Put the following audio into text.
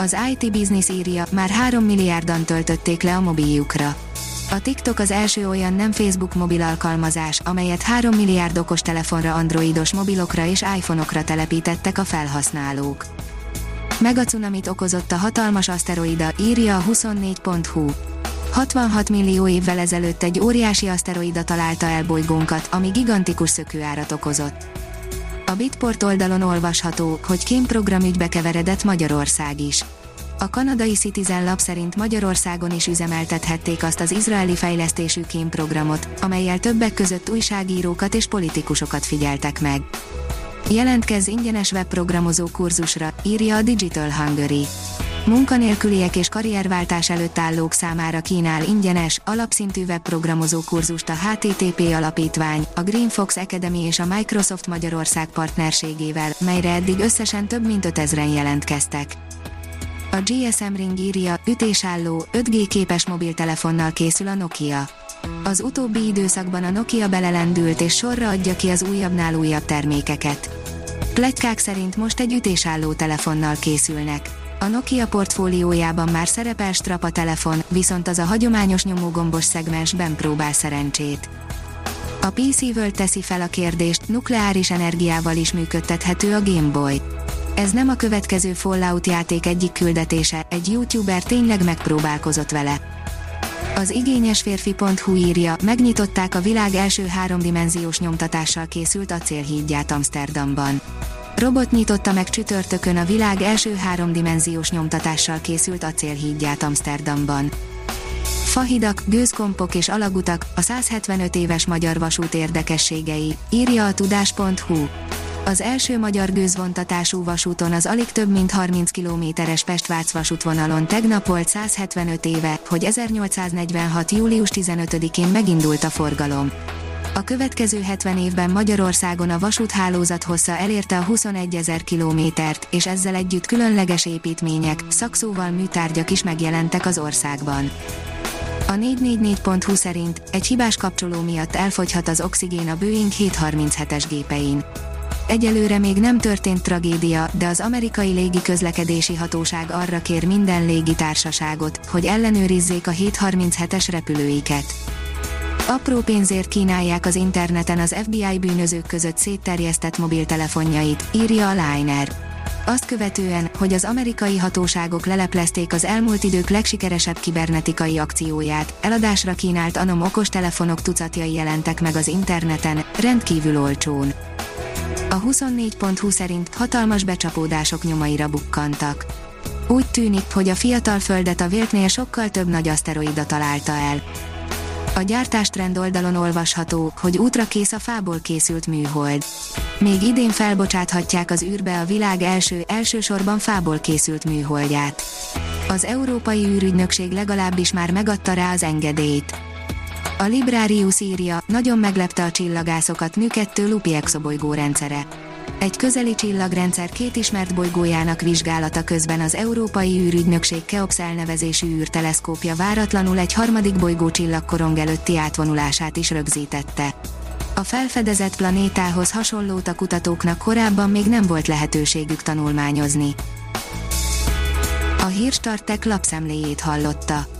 Az IT Business írja, már 3 milliárdan töltötték le a mobiljukra. A TikTok az első olyan nem Facebook mobil alkalmazás, amelyet 3 milliárd okos telefonra androidos mobilokra és iPhone-okra telepítettek a felhasználók. Megacunamit okozott a hatalmas aszteroida, írja a 24.hu. 66 millió évvel ezelőtt egy óriási aszteroida találta el bolygónkat, ami gigantikus szökőárat okozott. A Bitport oldalon olvasható, hogy kémprogram ügybe keveredett Magyarország is. A kanadai Citizen lap szerint Magyarországon is üzemeltethették azt az izraeli fejlesztésű kémprogramot, amelyel többek között újságírókat és politikusokat figyeltek meg. Jelentkezz ingyenes webprogramozó kurzusra, írja a Digital Hungary. Munkanélküliek és karrierváltás előtt állók számára kínál ingyenes, alapszintű webprogramozó kurzust a HTTP alapítvány, a Green Fox Academy és a Microsoft Magyarország partnerségével, melyre eddig összesen több mint 5000-en jelentkeztek. A GSM Ring írja, ütésálló, 5G képes mobiltelefonnal készül a Nokia. Az utóbbi időszakban a Nokia belelendült és sorra adja ki az újabbnál újabb termékeket. Pletykák szerint most egy ütésálló telefonnal készülnek. A Nokia portfóliójában már szerepel strapa telefon, viszont az a hagyományos nyomógombos szegmensben próbál szerencsét. A PC World teszi fel a kérdést, nukleáris energiával is működtethető a Game Boy. Ez nem a következő Fallout játék egyik küldetése, egy youtuber tényleg megpróbálkozott vele. Az igényes férfi.hu írja, megnyitották a világ első háromdimenziós nyomtatással készült acélhídját Amsterdamban. Robot nyitotta meg csütörtökön a világ első háromdimenziós nyomtatással készült acélhídját Amsterdamban. Fahidak, gőzkompok és alagutak, a 175 éves magyar vasút érdekességei, írja a tudás.hu. Az első magyar gőzvontatású vasúton az alig több mint 30 kilométeres Pest-Vác vasútvonalon tegnap volt 175 éve, hogy 1846. július 15-én megindult a forgalom. A következő 70 évben Magyarországon a vasúthálózat hossza elérte a 21 ezer kilométert, és ezzel együtt különleges építmények, szakszóval műtárgyak is megjelentek az országban. A 444.hu szerint egy hibás kapcsoló miatt elfogyhat az oxigén a Boeing 737-es gépein. Egyelőre még nem történt tragédia, de az amerikai légiközlekedési hatóság arra kér minden légitársaságot, hogy ellenőrizzék a 737-es repülőiket. Apró pénzért kínálják az interneten az FBI bűnözők között szétterjesztett mobiltelefonjait, írja a Liner. Azt követően, hogy az amerikai hatóságok leleplezték az elmúlt idők legsikeresebb kibernetikai akcióját, eladásra kínált anom okostelefonok tucatjai jelentek meg az interneten, rendkívül olcsón. A 24.20 szerint hatalmas becsapódások nyomaira bukkantak. Úgy tűnik, hogy a fiatal földet a véltnél sokkal több nagy aszteroida találta el. A gyártástrend oldalon olvasható, hogy útra kész a fából készült műhold. Még idén felbocsáthatják az űrbe a világ első, elsősorban fából készült műholdját. Az Európai űrügynökség legalábbis már megadta rá az engedélyt. A Librarius írja, nagyon meglepte a csillagászokat Mű 2 Lupi exobolygó rendszere. Egy közeli csillagrendszer két ismert bolygójának vizsgálata közben az Európai űrügynökség Keops elnevezésű űrteleszkópja váratlanul egy harmadik bolygó csillagkorong előtti átvonulását is rögzítette. A felfedezett planétához hasonlót a kutatóknak korábban még nem volt lehetőségük tanulmányozni. A hírstartek lapszemléjét hallotta.